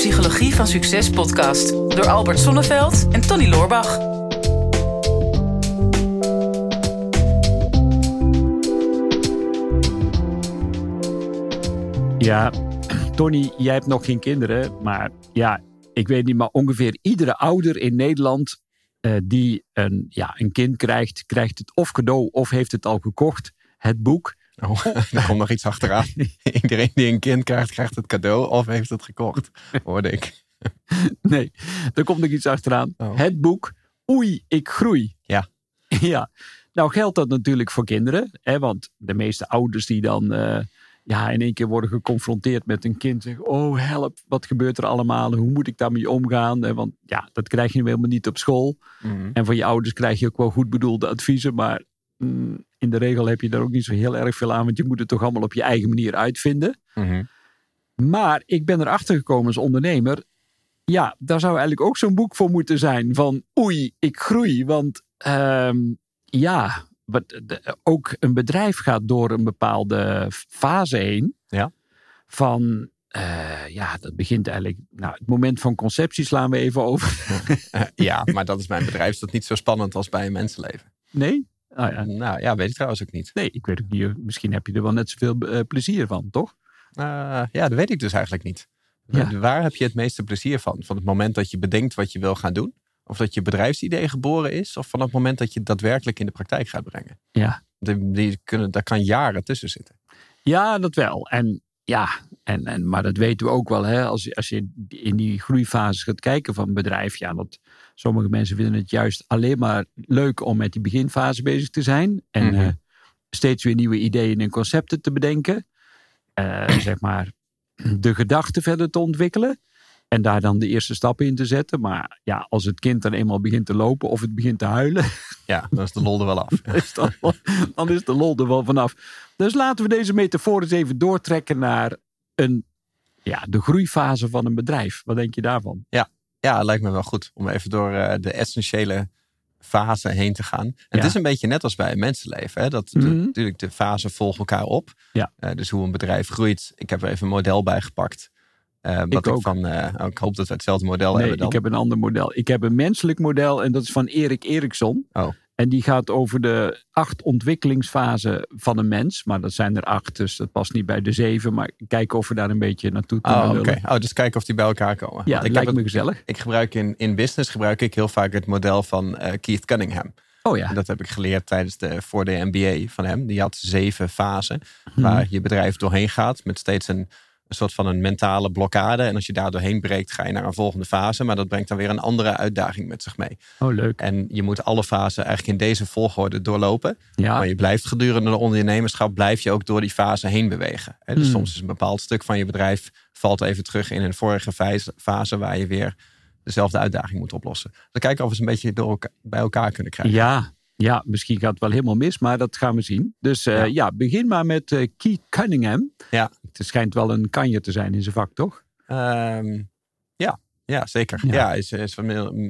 Psychologie van Succes podcast door Albert Sonneveld en Tony Loorbach. Ja, Tony, jij hebt nog geen kinderen, maar ja, ik weet niet, maar ongeveer iedere ouder in Nederland uh, die een, ja, een kind krijgt, krijgt het of cadeau of heeft het al gekocht, het boek. Oh, er komt nog iets achteraan. Iedereen die een kind krijgt, krijgt het cadeau of heeft het gekocht, hoorde ik. nee, er komt nog iets achteraan. Oh. Het boek Oei, ik groei. Ja. ja. Nou geldt dat natuurlijk voor kinderen, hè, want de meeste ouders die dan... Uh, ja, in één keer worden geconfronteerd met een kind. Zeggen, oh help, wat gebeurt er allemaal? Hoe moet ik daarmee omgaan? Want ja, dat krijg je helemaal niet op school. Mhm. En van je ouders krijg je ook wel goed bedoelde adviezen. Maar in de regel heb je daar ook niet zo heel erg veel aan. Want je moet het toch allemaal op je eigen manier uitvinden. Mhm. Maar ik ben erachter gekomen als ondernemer. Ja, daar zou eigenlijk ook zo'n boek voor moeten zijn. Van oei, ik groei. Want uh, ja, ook een bedrijf gaat door een bepaalde fase heen. Ja. Van, uh, ja, dat begint eigenlijk. Nou, het moment van conceptie slaan we even over. ja, maar dat is mijn bedrijf. Is dat niet zo spannend als bij een mensenleven? Nee? Ja. Nou ja, weet ik trouwens ook niet. Nee, ik weet ook niet. Misschien heb je er wel net zoveel uh, plezier van, toch? Uh, ja, dat weet ik dus eigenlijk niet. Ja. Waar heb je het meeste plezier van? Van het moment dat je bedenkt wat je wil gaan doen? Of dat je bedrijfsidee geboren is, of van het moment dat je het daadwerkelijk in de praktijk gaat brengen. Ja. Die, die kunnen, daar kan jaren tussen zitten. Ja, dat wel. En ja, en, en, maar dat weten we ook wel. Hè? Als, als je in die groeifase gaat kijken van een bedrijf. Ja, dat, sommige mensen vinden het juist alleen maar leuk om met die beginfase bezig te zijn. En mm -hmm. steeds weer nieuwe ideeën en concepten te bedenken. Uh, zeg maar de gedachten verder te ontwikkelen. En daar dan de eerste stappen in te zetten. Maar ja, als het kind dan eenmaal begint te lopen of het begint te huilen. Ja, dan is de lol er wel af. dan is de lol er wel vanaf. Dus laten we deze metafoor eens even doortrekken naar een, ja, de groeifase van een bedrijf. Wat denk je daarvan? Ja, ja lijkt me wel goed om even door uh, de essentiële fase heen te gaan. Het is een beetje net als bij een mensenleven. Hè? Dat mm -hmm. natuurlijk de fasen volgen elkaar op. Ja. Uh, dus hoe een bedrijf groeit. Ik heb er even een model bij gepakt. Uh, ik, ook. Van, uh, ik hoop dat we hetzelfde model nee, hebben dan. ik heb een ander model. Ik heb een menselijk model en dat is van Erik Eriksson. Oh. En die gaat over de acht ontwikkelingsfasen van een mens. Maar dat zijn er acht, dus dat past niet bij de zeven. Maar kijken of we daar een beetje naartoe kunnen oh, okay. oh, dus kijken of die bij elkaar komen. Ja, ik lijkt me gezellig. Ik gebruik in, in business gebruik ik heel vaak het model van uh, Keith Cunningham. Oh ja. En dat heb ik geleerd tijdens de voor de MBA van hem. Die had zeven fasen hmm. waar je bedrijf doorheen gaat met steeds een een soort van een mentale blokkade. En als je daar doorheen breekt, ga je naar een volgende fase. Maar dat brengt dan weer een andere uitdaging met zich mee. Oh, leuk. En je moet alle fasen eigenlijk in deze volgorde doorlopen. Ja. Maar je blijft gedurende de ondernemerschap, blijf je ook door die fase heen bewegen. Dus hmm. soms is een bepaald stuk van je bedrijf valt even terug in een vorige fase waar je weer dezelfde uitdaging moet oplossen. Dan kijken of we ze een beetje door elkaar, bij elkaar kunnen krijgen. Ja, ja, misschien gaat het wel helemaal mis, maar dat gaan we zien. Dus uh, ja. ja. begin maar met uh, Keith Cunningham. Ja. Het schijnt wel een kanje te zijn in zijn vak, toch? Um, ja. ja, zeker. Ja, ja is, is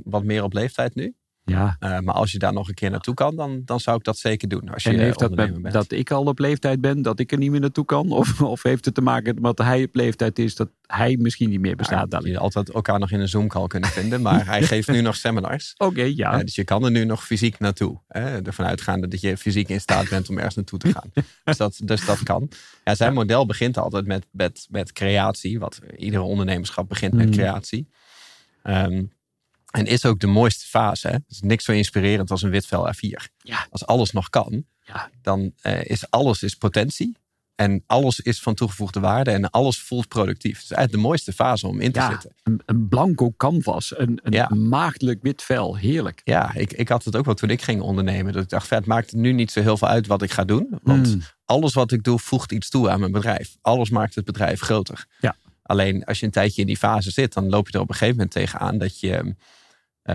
wat meer op leeftijd nu. Ja. Uh, maar als je daar nog een keer naartoe kan, dan, dan zou ik dat zeker doen. Als je en heeft dat met, dat ik al op leeftijd ben, dat ik er niet meer naartoe kan? Of, of heeft het te maken met dat hij op leeftijd is, dat hij misschien niet meer bestaat? Ja, dan je altijd elkaar nog in een Zoom-call kunnen vinden, maar hij geeft nu nog seminars. Oké, okay, ja. Uh, dus je kan er nu nog fysiek naartoe. Hè? Ervan uitgaande dat je fysiek in staat bent om ergens naartoe te gaan. dus, dat, dus dat kan. Ja, zijn model begint altijd met, met, met creatie, wat iedere ondernemerschap begint met mm. creatie. Um, en is ook de mooiste fase. Hè? is niks zo inspirerend als een wit vel A4. Ja. Als alles nog kan, ja. dan uh, is alles is potentie. En alles is van toegevoegde waarde en alles voelt productief. Het is eigenlijk de mooiste fase om in te ja, zitten. Een, een blanco canvas, een, een ja. maagdelijk wit vel, heerlijk. Ja, ik, ik had het ook wel toen ik ging ondernemen. Dat ik dacht, het maakt nu niet zo heel veel uit wat ik ga doen. Want mm. alles wat ik doe voegt iets toe aan mijn bedrijf. Alles maakt het bedrijf groter. Ja. Alleen als je een tijdje in die fase zit, dan loop je er op een gegeven moment tegenaan dat je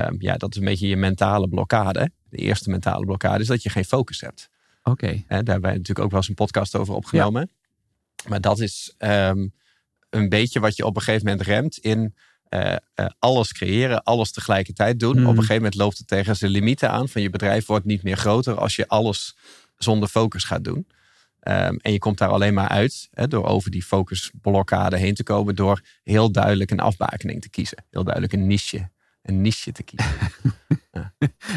Um, ja, dat is een beetje je mentale blokkade. De eerste mentale blokkade is dat je geen focus hebt. Oké. Okay. Daar hebben wij natuurlijk ook wel eens een podcast over opgenomen. Ja. Maar dat is um, een beetje wat je op een gegeven moment remt in uh, uh, alles creëren, alles tegelijkertijd doen. Mm. Op een gegeven moment loopt het tegen zijn limieten aan van je bedrijf wordt niet meer groter als je alles zonder focus gaat doen. Ehm, en je komt daar alleen maar uit hè, door over die focusblokkade heen te komen. Door heel duidelijk een afbakening te kiezen. Heel duidelijk een niche, een niche te kiezen.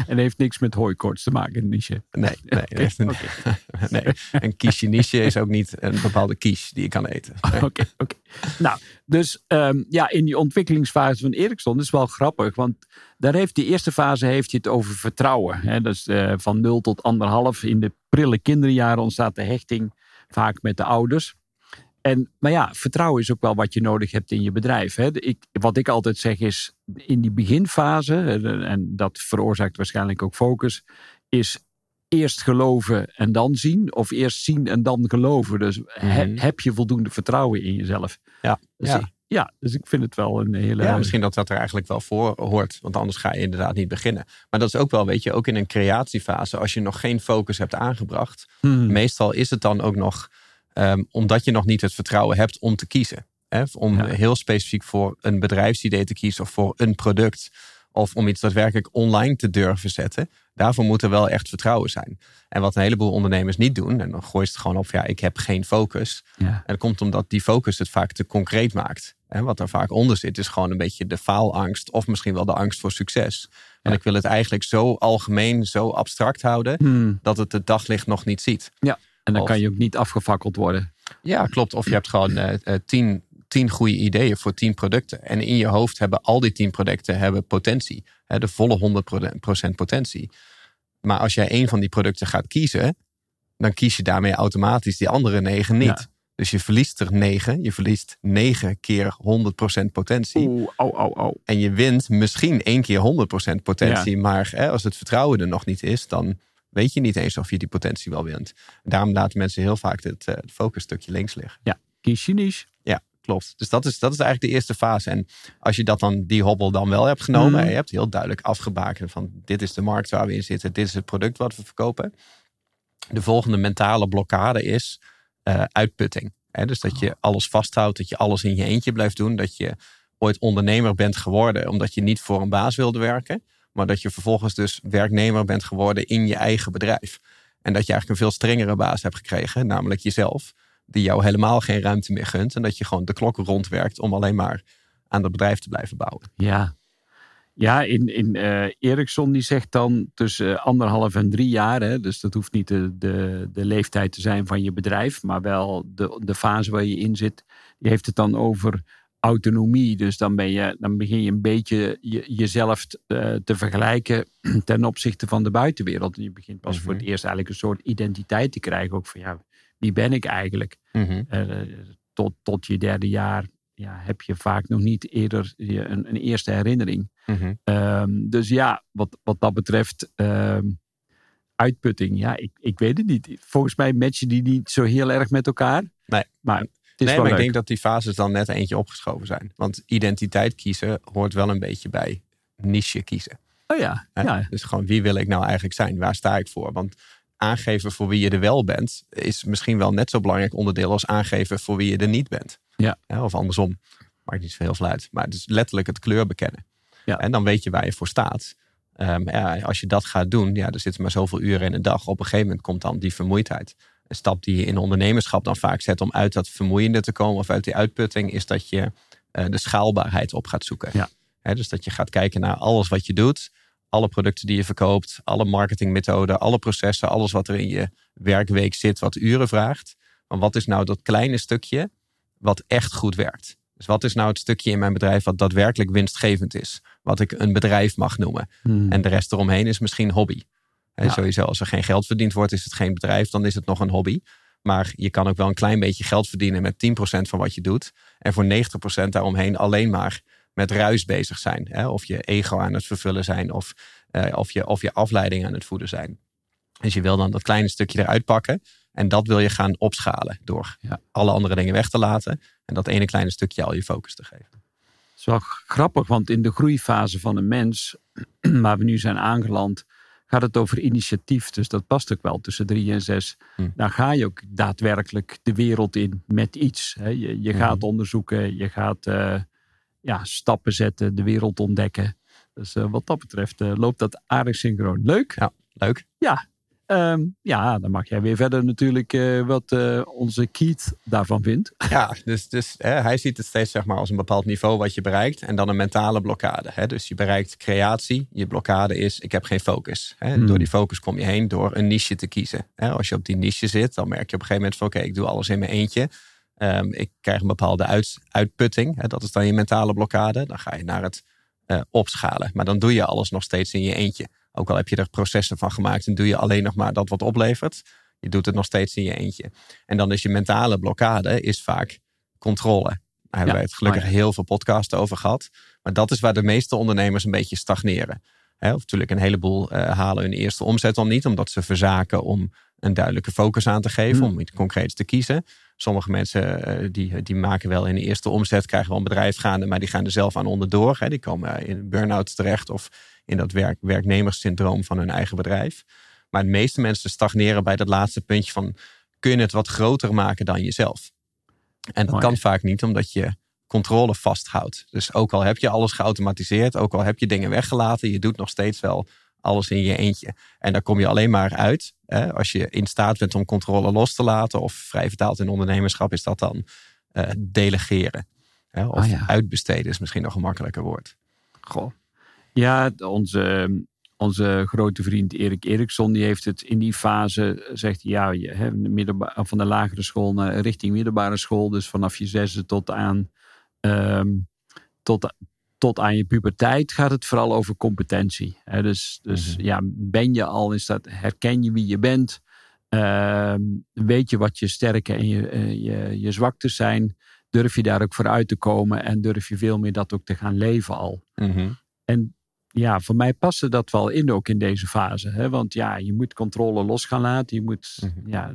En heeft niks met hooikoorts te maken, een niche. Nee, nee, echt een, nee. een kiesje niche is ook niet een bepaalde quiche die je kan eten. Oké, oké. Nou, dus ehm, ja, in die ontwikkelingsfase van Ericsson is wel grappig. Want daar heeft die eerste fase heeft je het over vertrouwen. Hè? Dus eh, van 0 tot anderhalf. In de prille kinderjaren ontstaat de hechting vaak met de ouders. En, maar ja, vertrouwen is ook wel wat je nodig hebt in je bedrijf. Hè? Ik, wat ik altijd zeg is, in die beginfase, en dat veroorzaakt waarschijnlijk ook focus, is eerst geloven en dan zien. Of eerst zien en dan geloven. Dus he- Mhm. heb je voldoende vertrouwen in jezelf? Ja, Dus ja. ik- ja, dus ik vind het wel een hele... Ja, misschien dat dat er eigenlijk wel voor hoort. Want anders ga je inderdaad niet beginnen. Maar dat is ook wel, weet je, ook in een creatiefase. Als je nog geen focus hebt aangebracht. Hmm. Meestal is het dan ook nog ehm, omdat je nog niet het vertrouwen hebt om te kiezen. Hè? Om Ja. heel specifiek voor een bedrijfsidee te kiezen of voor een product. Of om iets daadwerkelijk online te durven zetten. Daarvoor moet er wel echt vertrouwen zijn. En wat een heleboel ondernemers niet doen. En dan gooi je het gewoon op, ja, ik heb geen focus. Ja. En dat komt omdat die focus het vaak te concreet maakt. En wat er vaak onder zit, is gewoon een beetje de faalangst. Of misschien wel de angst voor succes. En Ja. ik wil het eigenlijk zo algemeen, zo abstract houden. Hmm. dat het het daglicht nog niet ziet. En dan Of- kan je ook niet afgefakkeld worden. Ja, klopt. Of je hebt gewoon eh, tien, tien goede ideeën voor tien producten. En in je hoofd hebben al die tien producten hebben potentie. Hè, de volle 100% potentie. Maar als jij één van die producten gaat kiezen, dan kies je daarmee automatisch die andere negen niet. Ja. Dus je verliest er negen. Je verliest negen keer 100% potentie. Oeh, au, au, au. En je wint misschien één keer 100% potentie. Maar hè, als het vertrouwen er nog niet is, dan weet je niet eens of je die potentie wel wint. Daarom laten mensen heel vaak het eh, het focusstukje links liggen. Kies je niche. Ja, klopt. Dus dat is, dat is eigenlijk de eerste fase. En als je dat dan, die hobbel dan wel hebt genomen. Mhm. En je hebt heel duidelijk afgebakend van dit is de markt waar we in zitten. Dit is het product wat we verkopen. De volgende mentale blokkade is eh, uitputting. Dus dat je alles vasthoudt. Dat je alles in je eentje blijft doen. Dat je ooit ondernemer bent geworden. Omdat je niet voor een baas wilde werken. Maar dat je vervolgens dus werknemer bent geworden in je eigen bedrijf. En dat je eigenlijk een veel strengere baas hebt gekregen. Namelijk jezelf die jou helemaal geen ruimte meer gunt. En dat je gewoon de klok rondwerkt om alleen maar aan dat bedrijf te blijven bouwen. Ja. Ja, in, in eh Ericsson die zegt dan tussen eh, anderhalf en drie jaar. Hè, dus dat hoeft niet de, de, de leeftijd te zijn van je bedrijf. Maar wel de, de fase waar je in zit. Die heeft het dan over autonomie. Dus dan, ben je, dan begin je een beetje je, jezelf t- eh, te vergelijken ten opzichte van de buitenwereld. En je begint pas voor het eerst eigenlijk een soort identiteit te krijgen. Ook van ja, wie ben ik eigenlijk? Mhm. Eh, tot, tot je derde jaar ja, heb je vaak nog niet eerder je een, een eerste herinnering. Mhm. Ehm, dus ja, wat, wat dat betreft, ehm, uitputting, ja, ik, ik weet het niet. Volgens mij matchen die niet zo heel erg met elkaar. Nee. Maar Nee, maar ik denk dat die fases dan net eentje opgeschoven zijn. Want identiteit kiezen hoort wel een beetje bij niche kiezen. Oh ja, ja. Dus gewoon wie wil ik nou eigenlijk zijn? Waar sta ik voor? Want aangeven voor wie je er wel bent, is misschien wel net zo belangrijk onderdeel als aangeven voor wie je er niet bent. Ja. Of andersom. Maakt niet zo heel veel uit. Maar het is letterlijk het kleur bekennen. Ja. En dan weet je waar je voor staat. Ehm, ja, als je dat gaat doen, ja, er zitten maar zoveel uren in een dag. Op een gegeven moment komt dan die vermoeidheid. Een stap die je in ondernemerschap dan vaak zet om uit dat vermoeiende te komen of uit die uitputting, is dat je eh, de schaalbaarheid op gaat zoeken. Ja. Dus dat je gaat kijken naar alles wat je doet, alle producten die je verkoopt, alle marketingmethoden, alle processen, alles wat er in je werkweek zit, wat uren vraagt. Maar wat is nou dat kleine stukje wat echt goed werkt? Dus wat is nou het stukje in mijn bedrijf wat daadwerkelijk winstgevend is? Wat ik een bedrijf mag noemen. Hmm. En de rest eromheen is misschien hobby. Ja. Sowieso, als er geen geld verdiend wordt, is het geen bedrijf, dan is het nog een hobby. Maar je kan ook wel een klein beetje geld verdienen met 10% van wat je doet. En voor 90% daaromheen alleen maar met ruis bezig zijn. Hè? Of je ego aan het vervullen zijn, of, eh, of, je, of je afleiding aan het voeden zijn. Dus je wil dan dat kleine stukje eruit pakken. En dat wil je gaan opschalen door Ja. alle andere dingen weg te laten. En dat ene kleine stukje al je focus te geven. Het is wel grappig, want in de groeifase van een mens, waar we nu zijn aangeland, gaat het over initiatief. Dus dat past ook wel tussen drie en zes. Hm. Dan ga je ook daadwerkelijk de wereld in met iets. Hè. Je, je gaat Mhm. onderzoeken, je gaat eh, ja, stappen zetten, de wereld ontdekken. Dus eh, wat dat betreft eh, loopt dat aardig synchroon. Leuk. Ja, leuk. Ja. Ehm, ja, dan mag jij weer verder natuurlijk uh, wat uh, onze Keith daarvan vindt. Ja, dus, dus hè, hij ziet het steeds zeg maar, als een bepaald niveau wat je bereikt. En dan een mentale blokkade. Hè? Dus je bereikt creatie. Je blokkade is, ik heb geen focus. Hè? Hmm. Door die focus kom je heen door een niche te kiezen. Hè? Als je op die niche zit, dan merk je op een gegeven moment van... oké, ik doe alles in mijn eentje. Um, ik krijg een bepaalde uit, uitputting. Hè? Dat is dan je mentale blokkade. Dan ga je naar het uh, opschalen. Maar dan doe je alles nog steeds in je eentje. Ook al heb je er processen van gemaakt en doe je alleen nog maar dat wat oplevert. Je doet het nog steeds in je eentje. En dan is je mentale blokkade is vaak controle. Daar hebben ja, wij het gelukkig heel veel podcasts over gehad. Maar dat is waar de meeste ondernemers een beetje stagneren. He, of natuurlijk een heleboel uh, halen hun eerste omzet dan niet, omdat ze verzaken om een duidelijke focus aan te geven, hmm. om iets concreets te kiezen. Sommige mensen uh, die, die maken wel in de eerste omzet, krijgen wel een bedrijf gaande, maar die gaan er zelf aan onderdoor. Die komen in een burn-out terecht of in dat werk, werknemerssyndroom van hun eigen bedrijf. Maar de meeste mensen stagneren bij dat laatste puntje van kun je het wat groter maken dan jezelf? En dat kan vaak niet, omdat je controle vasthoudt. Dus ook al heb je alles geautomatiseerd, ook al heb je dingen weggelaten, je doet nog steeds wel alles in je eentje. En daar kom je alleen maar uit hè, als je in staat bent om controle los te laten. Of vrij vertaald in ondernemerschap is dat dan uh, delegeren. Hè, of oh uitbesteden is misschien nog een makkelijker woord. Goh. Ja, onze, onze grote vriend Erik Eriksson, die heeft het in die fase, zegt hij, ja, je, hè, van de lagere school naar richting middelbare school, dus vanaf je zesde tot aan, um, tot, tot aan je puberteit gaat het vooral over competentie. Hè? Dus, dus mhm. ja, ben je al in staat, herken je wie je bent, ehm, weet je wat je sterke en je, uh, je, je zwaktes zijn, durf je daar ook voor uit te komen en durf je veel meer dat ook te gaan leven al. Mhm. En ja, voor mij paste dat wel in ook in deze fase. Hè? Want ja, je moet controle los gaan laten. Je moet mhm. ja,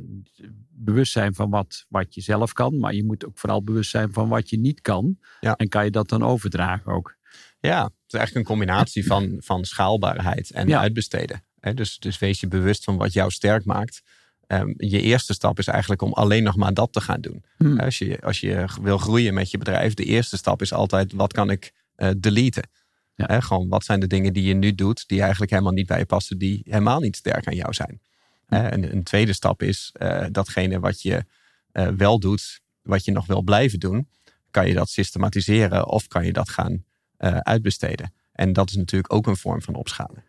bewust zijn van wat, wat je zelf kan. Maar je moet ook vooral bewust zijn van wat je niet kan. En kan je dat dan overdragen ook? Ja, het is eigenlijk een combinatie van, van schaalbaarheid en uitbesteden. Dus, dus wees je bewust van wat jou sterk maakt. Um, je eerste stap is eigenlijk om alleen nog maar dat te gaan doen. Hmm. Als, je, als je wil groeien met je bedrijf, de eerste stap is altijd wat kan ik uh, deleten. Ja. gewoon wat zijn de dingen die je nu doet, die eigenlijk helemaal niet bij je passen, die helemaal niet sterk aan jou zijn. en een tweede stap is uh, datgene wat je uh, wel doet, wat je nog wil blijven doen. Kan je dat systematiseren of kan je dat gaan uh, uitbesteden? En dat is natuurlijk ook een vorm van opschalen.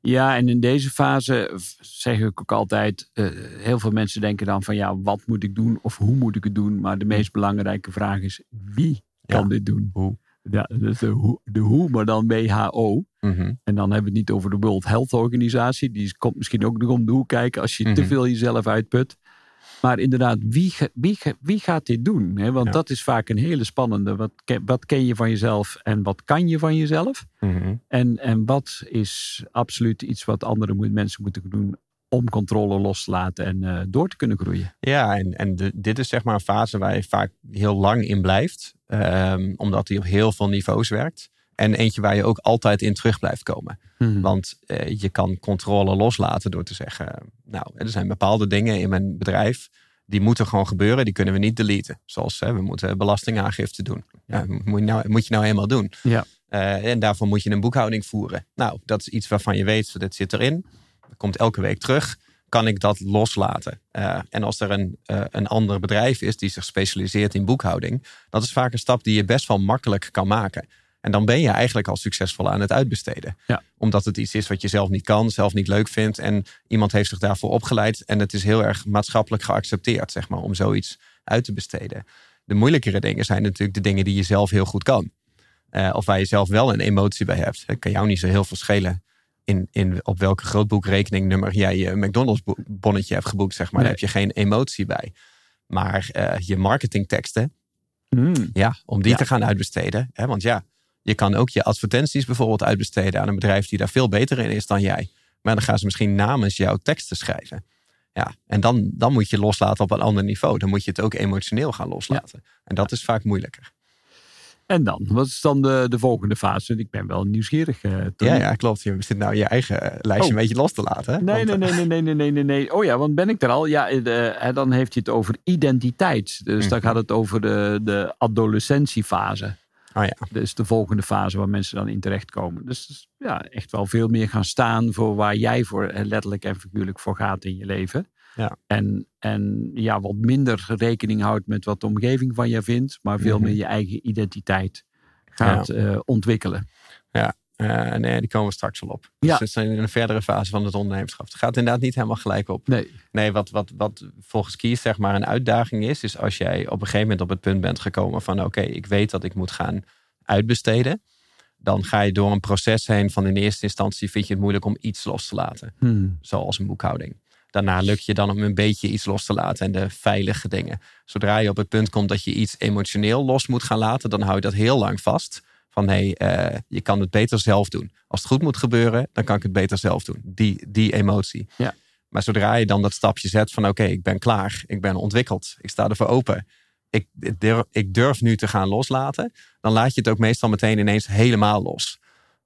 Ja, en in deze fase zeg ik ook altijd, heel veel mensen denken dan van ja, wat moet ik doen of hoe moet ik het doen? Maar de meest belangrijke vraag is, wie kan dit doen? Hoe? Ja, dus de, hoe, de hoe, maar dan WHO. Mhm. En dan hebben we het niet over de World Health Organisatie. Die komt misschien ook nog om de hoek kijken als je te mhm. veel jezelf uitput. Maar inderdaad, wie, wie, wie gaat dit doen? Want dat is vaak een hele spannende. Wat, wat ken je van jezelf en wat kan je van jezelf? Mhm. en, en wat is absoluut iets wat andere mensen moeten doen om controle los te laten en uh, door te kunnen groeien. Ja, en, en de, dit is zeg maar een fase waar je vaak heel lang in blijft. Um, omdat die op heel veel niveaus werkt. En eentje waar je ook altijd in terug blijft komen. Hmm. Want uh, je kan controle loslaten door te zeggen... nou, er zijn bepaalde dingen in mijn bedrijf... die moeten gewoon gebeuren, die kunnen we niet deleten. Zoals we moeten belastingaangifte doen. Ja. moet, je nou, moet je nou eenmaal doen. Ja. Uh, en daarvoor moet je een boekhouding voeren. Nou, dat is iets waarvan je weet, dat zit erin komt elke week terug. Kan ik dat loslaten? Uh, en als er een, uh, een ander bedrijf is die zich specialiseert in boekhouding, dat is vaak een stap die je best wel makkelijk kan maken. En dan ben je eigenlijk al succesvol aan het uitbesteden. Ja. Omdat het iets is wat je zelf niet kan, zelf niet leuk vindt. En iemand heeft zich daarvoor opgeleid. En het is heel erg maatschappelijk geaccepteerd, zeg maar, om zoiets uit te besteden. De moeilijkere dingen zijn natuurlijk de dingen die je zelf heel goed kan. Uh, of waar je zelf wel een emotie bij hebt. Het kan jou niet zo heel veel schelen in, in op welke grootboekrekeningnummer jij je McDonald's bonnetje hebt geboekt, zeg maar. Daar heb je geen emotie bij. Maar uh, je marketingteksten, mm. ja, om die te gaan uitbesteden. Hè, want ja, je kan ook je advertenties bijvoorbeeld uitbesteden aan een bedrijf die daar veel beter in is dan jij. Maar dan gaan ze misschien namens jouw teksten schrijven. Ja, en dan, dan moet je loslaten op een ander niveau. Dan moet je het ook emotioneel gaan loslaten. En dat is vaak moeilijker. En dan? Wat is dan de, de volgende fase? Ik ben wel nieuwsgierig. Uh, ja, ja, klopt. Je zit nou je eigen eh, lijstje oh. een beetje los te laten. Hè? Nee, nee, nee, nee, nee, nee, nee, nee. Oh ja, want ben ik er al? Ja, dan heeft hij het over identiteit. Dus mm. dan gaat het over de, de adolescentiefase. Oh ja. Is de volgende fase waar mensen dan in terechtkomen. Dus, dus ja, echt wel veel meer gaan staan voor waar jij voor eh, letterlijk en figuurlijk voor gaat in je leven. Ja. En, en ja, wat minder rekening houdt met wat de omgeving van je vindt, maar veel Mhm. meer je eigen identiteit gaat eh, ontwikkelen. Eh, nee, die komen we straks wel op. Ja. Dus het zijn in een verdere fase van het ondernemerschap. Het gaat inderdaad niet helemaal gelijk op. Nee. Nee, wat, wat, wat volgens Kies zeg maar een uitdaging is, is als jij op een gegeven moment op het punt bent gekomen van oké, ik weet dat ik moet gaan uitbesteden. Dan ga je door een proces heen van in eerste instantie vind je het moeilijk om iets los te laten. Hmm. Zoals een boekhouding. Daarna lukt je dan om een beetje iets los te laten en de veilige dingen. Zodra je op het punt komt dat je iets emotioneel los moet gaan laten, dan hou je dat heel lang vast. Van hé, hey, eh, je kan het beter zelf doen. Als het goed moet gebeuren, dan kan ik het beter zelf doen. Die, die emotie. Ja. Maar zodra je dan dat stapje zet van oké, ik ben klaar, ik ben ontwikkeld, ik sta ervoor open. Ik durf, ik durf nu te gaan loslaten. Dan laat je het ook meestal meteen ineens helemaal los.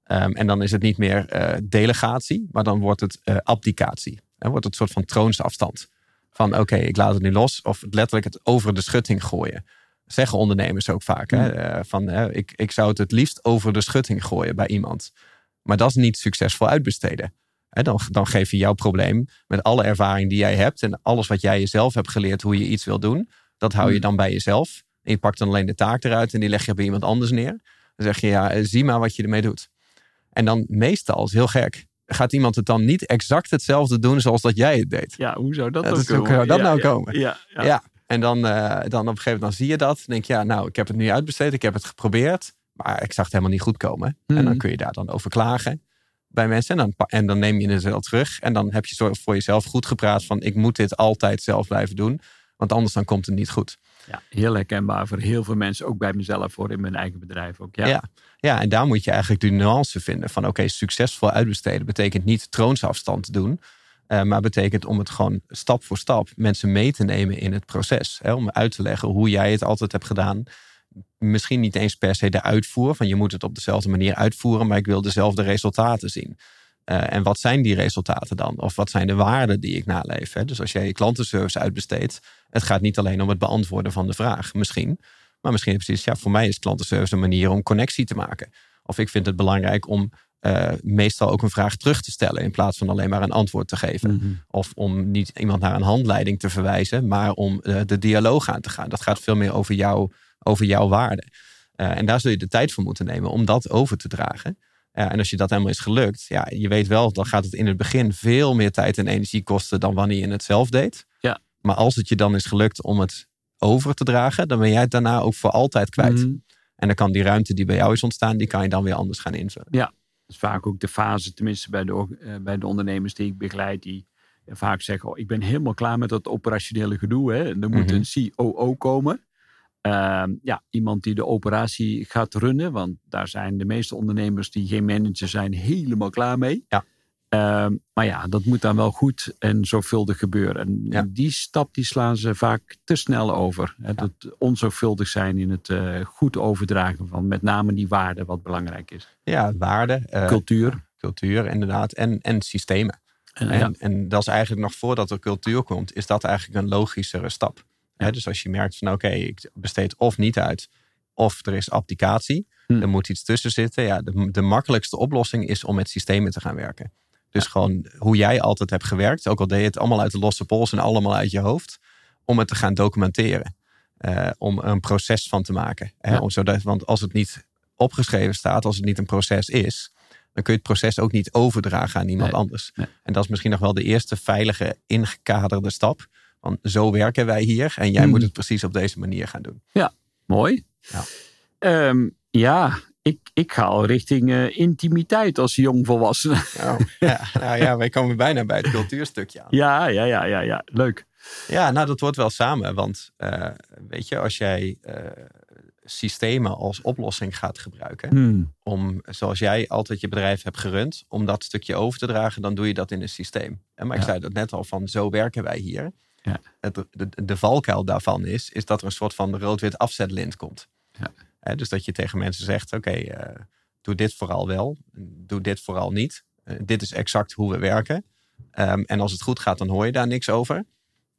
Ehm, en dan is het niet meer eh, delegatie, maar dan wordt het eh, abdicatie. Dan wordt het een soort van troonsafstand. Van oké, ik laat het nu los. Of letterlijk het over de schutting gooien. Zeggen ondernemers ook vaak. Hè? Eh, van, eh, ik, ik zou het het liefst over de schutting gooien bij iemand. Maar dat is niet succesvol uitbesteden. Hè, dan, dan geef je jouw probleem met alle ervaring die jij hebt. En alles wat jij jezelf hebt geleerd hoe je iets wil doen. Dat hou je Hmm. dan bij jezelf. En je pakt dan alleen de taak eruit en die leg je bij iemand anders neer. Dan zeg je ja, eh, zie maar wat je ermee doet. En dan meestal, is heel gek, gaat iemand het dan niet exact hetzelfde doen zoals dat jij het deed. Ja, hoe zou dat, Ja, ook dat zou dat Ja, nou ja, komen? Ja, ja. En dan, eh, dan op een gegeven moment dan zie je dat. Dan denk je, ja, nou, ik heb het nu uitbesteed. Ik heb het geprobeerd. Maar ik zag het helemaal niet goed komen. En dan Mhm. kun je daar dan over klagen bij mensen. En dan, en dan neem je het wel terug. En dan heb je voor jezelf goed gepraat van... ik moet dit altijd zelf blijven doen. Want anders dan komt het niet goed. Ja, heel herkenbaar voor heel veel mensen, ook bij mezelf voor in mijn eigen bedrijf ook. Ja, Ja. En daar moet je eigenlijk de nuance vinden van oké, succesvol uitbesteden betekent niet troonsafstand doen. eh, maar betekent om het gewoon stap voor stap mensen mee te nemen in het proces. Hè, om uit te leggen hoe jij het altijd hebt gedaan. Misschien niet eens per se de uitvoer, van je moet het op dezelfde manier uitvoeren, maar ik wil dezelfde resultaten zien. Eh, en wat zijn die resultaten dan? Of wat zijn de waarden die ik naleef? Hè? Dus als jij je klantenservice uitbesteedt, het gaat niet alleen om het beantwoorden van de vraag, misschien. Maar misschien precies, ja, voor mij is klantenservice een manier om connectie te maken. Of ik vind het belangrijk om eh, meestal ook een vraag terug te stellen in plaats van alleen maar een antwoord te geven. Mhm. Of om niet iemand naar een handleiding te verwijzen, maar om eh, de dialoog aan te gaan. Dat gaat veel meer over, jou, over jouw waarde. En daar zul je de tijd voor moeten nemen om dat over te dragen. Eh, en als je dat helemaal is gelukt, ja, je weet wel, dan gaat het in het begin veel meer tijd en energie kosten dan wanneer je het zelf deed. Ja. Maar als het je dan is gelukt om het over te dragen, dan ben jij het daarna ook voor altijd kwijt. Mhm. En dan kan die ruimte die bij jou is ontstaan, die kan je dan weer anders gaan invullen. Dat is vaak ook de fase, tenminste bij de, eh, bij de ondernemers die ik begeleid, die vaak zeggen, oh, ik ben helemaal klaar met dat operationele gedoe. Hè. En er moet Mhm. een COO komen. Ehm, ja, iemand die de operatie gaat runnen, want daar zijn de meeste ondernemers die geen manager zijn helemaal klaar mee. Ja. Ehm, maar ja, dat moet dan wel goed en zorgvuldig gebeuren. En Ja. die stap die slaan ze vaak te snel over. Hè, Dat onzorgvuldig zijn in het eh, goed overdragen van met name die waarden wat belangrijk is. Ja, waarde, eh, Cultuur. cultuur inderdaad en, en systemen. En, en dat is eigenlijk nog voordat er cultuur komt, is dat eigenlijk een logischere stap. Dus als je merkt van oké, ik besteed of niet uit, of er is applicatie, Hm. er moet iets tussen zitten. Ja, de, de makkelijkste oplossing is om met systemen te gaan werken. Dus gewoon hoe jij altijd hebt gewerkt, ook al deed je het allemaal uit de losse pols en allemaal uit je hoofd, om het te gaan documenteren. Eh, om een proces van te maken. Hè, Ja. om zodat, want als het niet opgeschreven staat, als het niet een proces is, dan kun je het proces ook niet overdragen aan iemand Nee. anders. Nee. En dat is misschien nog wel de eerste veilige, ingekaderde stap. Want zo werken wij hier en jij Hmm. moet het precies op deze manier gaan doen. mooi. Ja. Ehm, ja, ik, ik ga al richting eh, intimiteit als jongvolwassene. Nou, ja, nou ja, wij komen bijna bij het cultuurstukje aan. ja, ja, ja, ja, ja, leuk. Ja, nou dat wordt wel samen. Want eh, weet je, als jij eh, systemen als oplossing gaat gebruiken. Hmm. Om, zoals jij altijd je bedrijf hebt gerund, om dat stukje over te dragen, dan doe je dat in een systeem. En maar ik Ja. zei dat net al van, zo werken wij hier. Ja. Het, de, de valkuil daarvan is, is dat er een soort van rood-wit afzetlint komt. Ja. Dus dat je tegen mensen zegt, oké, eh, doe dit vooral wel, doe dit vooral niet. Eh, dit is exact hoe we werken. Ehm, en als het goed gaat, dan hoor je daar niks over.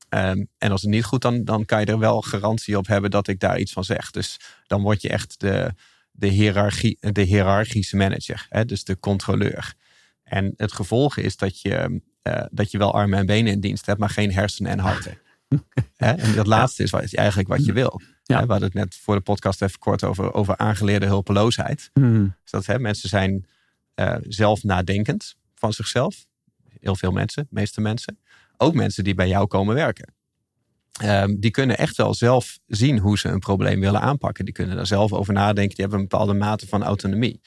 Ehm, en als het niet goed, dan, dan kan je er wel garantie op hebben dat ik daar iets van zeg. Dus dan word je echt de, de, hiërarchie, de hiërarchische manager, hè, dus de controleur. En het gevolg is dat je, uh, dat je wel armen en benen in dienst hebt, maar geen hersenen en harten. en dat laatste is wat, eigenlijk wat je wil. Ja. We hadden het net voor de podcast even kort over, over aangeleerde hulpeloosheid. Mm. Dus dat hè, mensen zijn uh, zelf nadenkend van zichzelf. Heel veel mensen, de meeste mensen. Ook mensen die bij jou komen werken. Um, die kunnen echt wel zelf zien hoe ze een probleem willen aanpakken. Die kunnen daar zelf over nadenken. Die hebben een bepaalde mate van autonomie.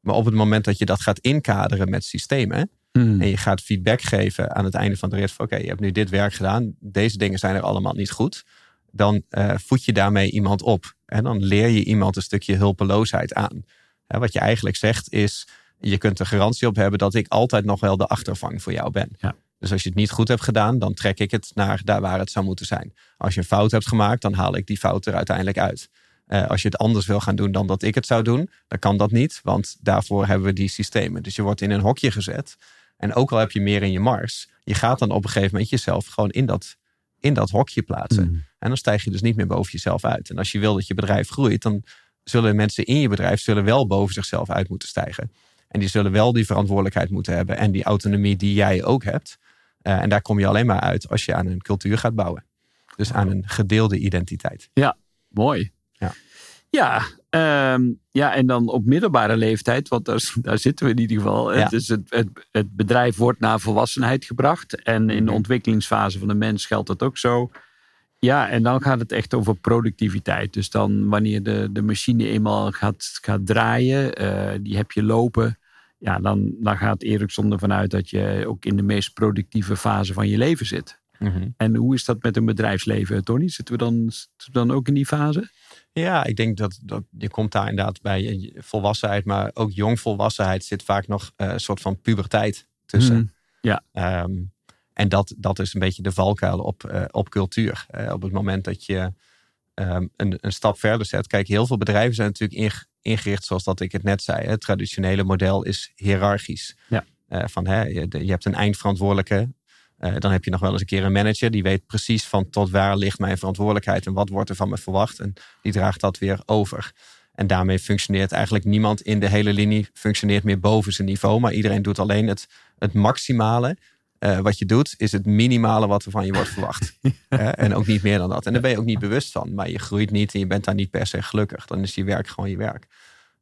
Maar op het moment dat je dat gaat inkaderen met systemen. Mm. En je gaat feedback geven aan het einde van de rit. Oké, okay, je hebt nu dit werk gedaan. Deze dingen zijn er allemaal niet goed. Dan uh, voed je daarmee iemand op. En dan leer je iemand een stukje hulpeloosheid aan. Wat je eigenlijk zegt is. Je kunt er garantie op hebben dat ik altijd nog wel de achtervang voor jou ben. Ja. Dus als je het niet goed hebt gedaan, dan trek ik het naar daar waar het zou moeten zijn. Als je een fout hebt gemaakt, dan haal ik die fout er uiteindelijk uit. Uh, als je het anders wil gaan doen dan dat ik het zou doen, dan kan dat niet, want daarvoor hebben we die systemen. Dus je wordt in een hokje gezet. En ook al heb je meer in je mars, je gaat dan op een gegeven moment jezelf gewoon in dat, in dat hokje plaatsen. Mm. En dan stijg je dus niet meer boven jezelf uit. En als je wil dat je bedrijf groeit, dan zullen mensen in je bedrijf zullen wel boven zichzelf uit moeten stijgen. En die zullen wel die verantwoordelijkheid moeten hebben en die autonomie die jij ook hebt. Uh, en daar kom je alleen maar uit als je aan een cultuur gaat bouwen. Dus aan een gedeelde identiteit. Ja, mooi. Ja, ja, um, ja en dan op middelbare leeftijd, want daar, daar zitten we in ieder geval. Ja. Het, is het, het, het bedrijf wordt naar volwassenheid gebracht. En in de ontwikkelingsfase van de mens geldt dat ook zo. Ja, en dan gaat het echt over productiviteit. Dus dan wanneer de, de machine eenmaal gaat, gaat draaien, uh, die heb je lopen. Ja, dan, dan gaat Ericsson ervan uit dat je ook in de meest productieve fase van je leven zit. mm -hmm. En hoe is dat met een bedrijfsleven, Tony? Zitten we dan, zitten we dan ook in die fase? Ja, ik denk dat, dat je komt daar inderdaad bij volwassenheid, maar ook jongvolwassenheid zit vaak nog uh, een soort van puberteit tussen. Mm, ja. Um, en dat, dat is een beetje de valkuil op, uh, op cultuur. Uh, op het moment dat je um, een, een stap verder zet. Kijk, heel veel bedrijven zijn natuurlijk ingericht zoals dat ik het net zei. Het traditionele model is hiërarchisch. Ja. Uh, van, hè, je, je, hebt een eindverantwoordelijke. Uh, dan heb je nog wel eens een keer een manager. Die weet precies van tot waar ligt mijn verantwoordelijkheid. En wat wordt er van me verwacht. En die draagt dat weer over. En daarmee functioneert eigenlijk niemand in de hele linie. Functioneert meer boven zijn niveau. Maar iedereen doet alleen het, het maximale. Uh, wat je doet, is het minimale wat er van je wordt verwacht. uh, en ook niet meer dan dat. En daar ben je ook niet bewust van. Maar je groeit niet en je bent daar niet per se gelukkig. Dan is je werk gewoon je werk.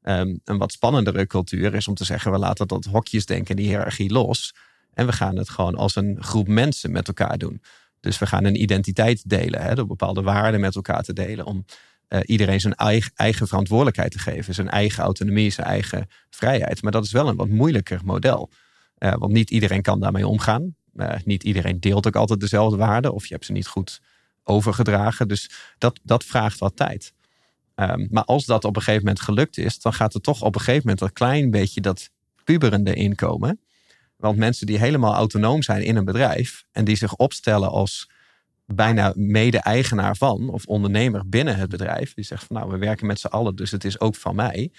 Um, een wat spannendere cultuur is om te zeggen... we laten dat hokjesdenken, die hiërarchie los... en we gaan het gewoon als een groep mensen met elkaar doen. Dus we gaan een identiteit delen, hè, door bepaalde waarden met elkaar te delen... om uh, iedereen zijn eigen, eigen verantwoordelijkheid te geven. Zijn eigen autonomie, zijn eigen vrijheid. Maar dat is wel een wat moeilijker model... Uh, want niet iedereen kan daarmee omgaan. Uh, niet iedereen deelt ook altijd dezelfde waarden. Of je hebt ze niet goed overgedragen. Dus dat, dat vraagt wat tijd. Um, maar als dat op een gegeven moment gelukt is. Dan gaat er toch op een gegeven moment een klein beetje dat puberende inkomen. Want mensen die helemaal autonoom zijn in een bedrijf. En die zich opstellen als bijna mede-eigenaar van. Of ondernemer binnen het bedrijf. Die zegt van nou we werken met z'n allen. Dus het is ook van mij.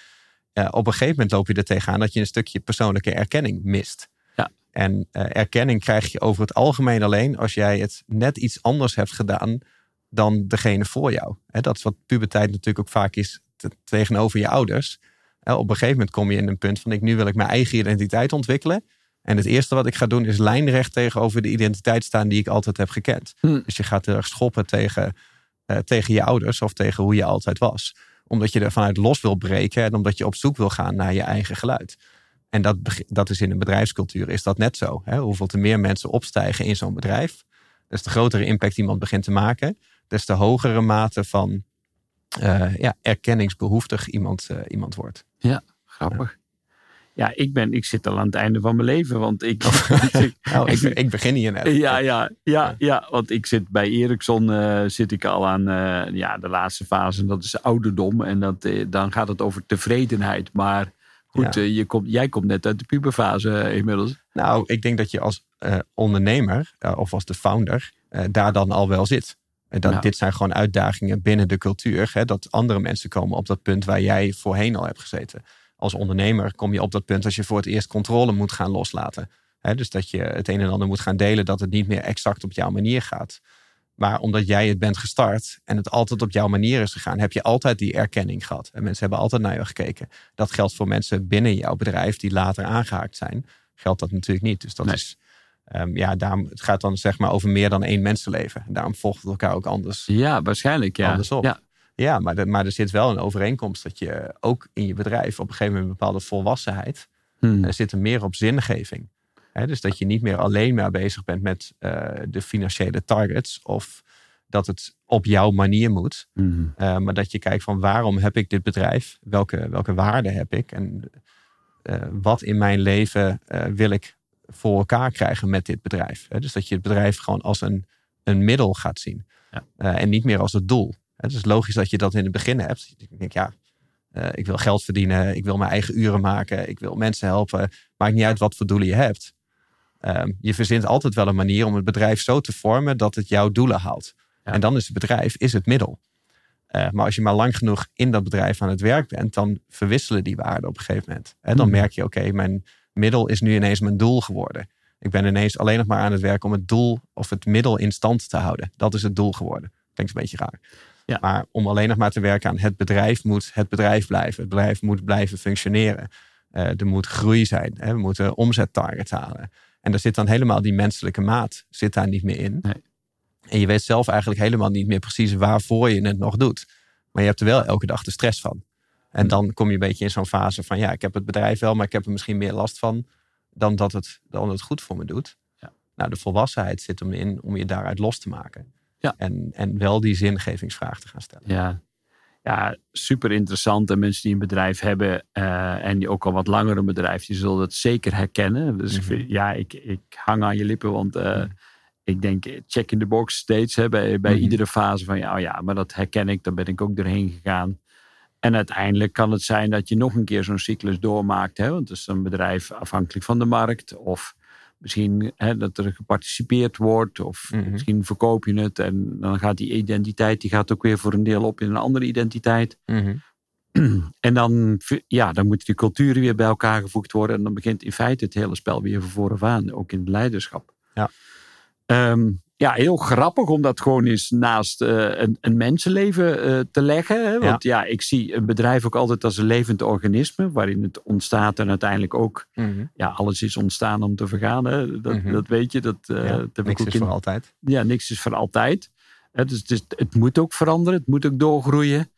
Uh, op een gegeven moment loop je er tegenaan dat je een stukje persoonlijke erkenning mist. Ja. En uh, erkenning krijg je over het algemeen alleen als jij het net iets anders hebt gedaan dan degene voor jou. He, dat is wat puberteit natuurlijk ook vaak is te, tegenover je ouders. He, op een gegeven moment kom je in een punt van ik nu wil ik mijn eigen identiteit ontwikkelen. En het eerste wat ik ga doen is lijnrecht tegenover de identiteit staan die ik altijd heb gekend. Hm. Dus je gaat er schoppen tegen, uh, tegen je ouders of tegen hoe je altijd was omdat je er vanuit los wil breken en omdat je op zoek wil gaan naar je eigen geluid. En dat, dat is in een bedrijfscultuur is dat net zo. Hè? Hoeveel te meer mensen opstijgen in zo'n bedrijf, des te grotere impact iemand begint te maken, des te hogere mate van uh, ja, erkenningsbehoeftig iemand, uh, iemand wordt. Ja, grappig. Ja. ik, ben, ik zit al aan het einde van mijn leven, want ik... nou, ik, ik, begin hier net. Ja, ja, ja, ja, want ik zit bij Ericsson uh, zit ik al aan uh, ja, de laatste fase. En dat is ouderdom. En dat, uh, dan gaat het over tevredenheid. Maar goed, ja. je komt, jij komt net uit de puberfase inmiddels. Nou, ik denk dat je als ondernemer of als de founder daar dan al wel zit. En dat, Ja. Dit zijn gewoon uitdagingen binnen de cultuur. Hè, dat andere mensen komen op dat punt waar jij voorheen al hebt gezeten. Als ondernemer kom je op dat punt als je voor het eerst controle moet gaan loslaten. Dus dat je het een en ander moet gaan delen, dat het niet meer exact op jouw manier gaat. Maar omdat jij het bent gestart en het altijd op jouw manier is gegaan, heb je altijd die erkenning gehad. En mensen hebben altijd naar je gekeken. Dat geldt voor mensen binnen jouw bedrijf die later aangehaakt zijn. Geldt dat natuurlijk niet. Dus dat is, um, ja, daarom, het gaat dan zeg maar over meer dan één mensenleven. En daarom volgt het elkaar ook anders. Ja, waarschijnlijk. Ja. Andersom. Ja. Ja, maar, maar er zit wel een overeenkomst dat je ook in je bedrijf op een gegeven moment een bepaalde volwassenheid. Hmm. Er zit er meer op zingeving. Dus dat je niet meer alleen maar bezig bent met uh, de financiële targets of dat het op jouw manier moet. Hmm. Uh, maar dat je kijkt van waarom heb ik dit bedrijf? Welke, welke waarden heb ik? En uh, wat in mijn leven wil ik voor elkaar krijgen met dit bedrijf? Dus dat je het bedrijf gewoon als een, een middel gaat zien. Ja. en niet meer als het doel. Het is logisch dat je dat in het begin hebt. Ik denk, ja, uh, ik wil geld verdienen, ik wil mijn eigen uren maken, ik wil mensen helpen. Maakt niet uit wat voor doelen je hebt. Um, je verzint altijd wel een manier om het bedrijf zo te vormen dat het jouw doelen haalt. Ja. En dan is het bedrijf is het middel. Uh, maar als je maar lang genoeg in dat bedrijf aan het werk bent, dan verwisselen die waarden op een gegeven moment. En dan Mhm. merk je, oké, mijn middel is nu ineens mijn doel geworden. Ik ben ineens alleen nog maar aan het werk om het doel of het middel in stand te houden. Dat is het doel geworden. Klinkt een beetje raar. Ja. Maar om alleen nog maar te werken aan het bedrijf moet het bedrijf blijven. Het bedrijf moet blijven functioneren. Uh, er moet groei zijn. Hè? We moeten omzettargets halen. En daar zit dan helemaal die menselijke maat zit daar niet meer in. Nee. En je weet zelf eigenlijk helemaal niet meer precies waarvoor je het nog doet. Maar je hebt er wel elke dag de stress van. En dan kom je een beetje in zo'n fase van ja, ik heb het bedrijf wel, maar ik heb er misschien meer last van dan dat het, dan het goed voor me doet. Ja. Nou, de volwassenheid zit hem in om je daaruit los te maken. Ja. En, en wel die zingevingsvraag te gaan stellen. Ja. ja, super interessant. En mensen die een bedrijf hebben uh, en die ook al wat langer een bedrijf, die zullen dat zeker herkennen. Dus Mhm. ik vind, ja, ik, ik hang aan je lippen, want uh, Mhm. ik denk check in the box steeds hè, bij, bij Mhm. iedere fase van ja, oh ja, maar dat herken ik, daar ben ik ook doorheen gegaan. En uiteindelijk kan het zijn dat je nog een keer zo'n cyclus doormaakt. Hè? Want het is een bedrijf afhankelijk van de markt. Of misschien hè, dat er geparticipeerd wordt. Of Mhm. misschien verkoop je het. En dan gaat die identiteit die gaat ook weer voor een deel op in een andere identiteit. Mhm. En dan, ja, dan moeten die culturen weer bij elkaar gevoegd worden. En dan begint in feite het hele spel weer van vooraf aan. Ook in het leiderschap. Ja. Um, ja, heel grappig om dat gewoon eens naast uh, een, een, mensenleven uh, te leggen. Hè? Want ja. ja. ik zie een bedrijf ook altijd als een levend organisme. Waarin het ontstaat en uiteindelijk ook... Mm -hmm. Ja, alles is ontstaan om te vergaan. Hè? Dat, Mm -hmm. dat weet je. Dat, uh, ja, dat niks is in... voor altijd. Ja, niks is voor altijd. Hè? Dus het, is, het moet ook veranderen. Het moet ook doorgroeien.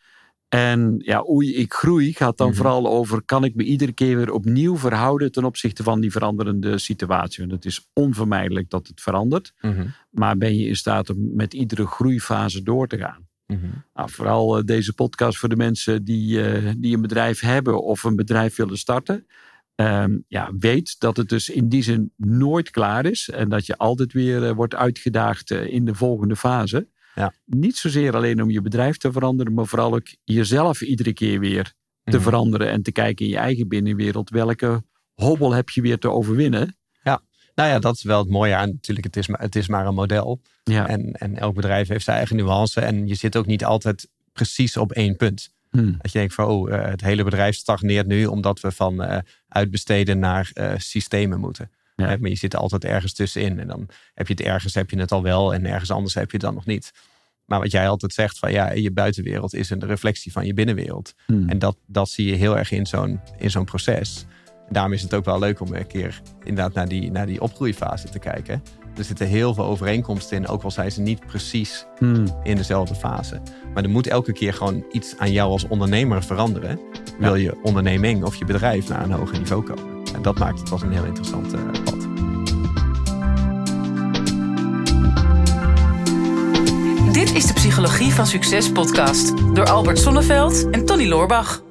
En ja, oei, ik groei gaat dan Mhm. mm -hmm. vooral over... kan ik me iedere keer weer opnieuw verhouden... ten opzichte van die veranderende situatie. Want het is onvermijdelijk dat het verandert. Mm -hmm. Maar ben je in staat om met iedere groeifase door te gaan? Mm -hmm. nou, vooral uh, deze podcast voor de mensen die, uh, die een bedrijf hebben... of een bedrijf willen starten. Um, ja, weet dat het dus in die zin nooit klaar is. En dat je altijd weer uh, wordt uitgedaagd in de volgende fase. Ja. Niet zozeer alleen om je bedrijf te veranderen, maar vooral ook jezelf iedere keer weer te Mhm. veranderen en te kijken in je eigen binnenwereld. Welke hobbel heb je weer te overwinnen? Ja, nou ja, dat is wel het mooie aan. Natuurlijk, het is maar, het is maar een model. Ja. En, en elk bedrijf heeft zijn eigen nuance. En je zit ook niet altijd precies op één punt. Hmm. Dat je denkt van, oh, uh, het hele bedrijf stagneert nu omdat we van uh, uitbesteden naar uh, systemen moeten. Ja. Maar je zit er altijd ergens tussenin. En dan heb je het ergens heb je het al wel en ergens anders heb je het dan nog niet. Maar wat jij altijd zegt, van ja, je buitenwereld is een reflectie van je binnenwereld. Hmm. En dat, dat zie je heel erg in zo'n, in zo'n proces. En daarom is het ook wel leuk om een keer inderdaad naar die, naar die opgroeifase te kijken. Er zitten heel veel overeenkomsten in, ook al zijn ze niet precies Hmm. in dezelfde fase. Maar er moet elke keer gewoon iets aan jou als ondernemer veranderen. Wil je onderneming of je bedrijf naar een hoger niveau komen. En dat maakt het als een heel interessant uh, pad. Dit is de Psychologie van Succes podcast door Albert Sonneveld en Tony Loorbach.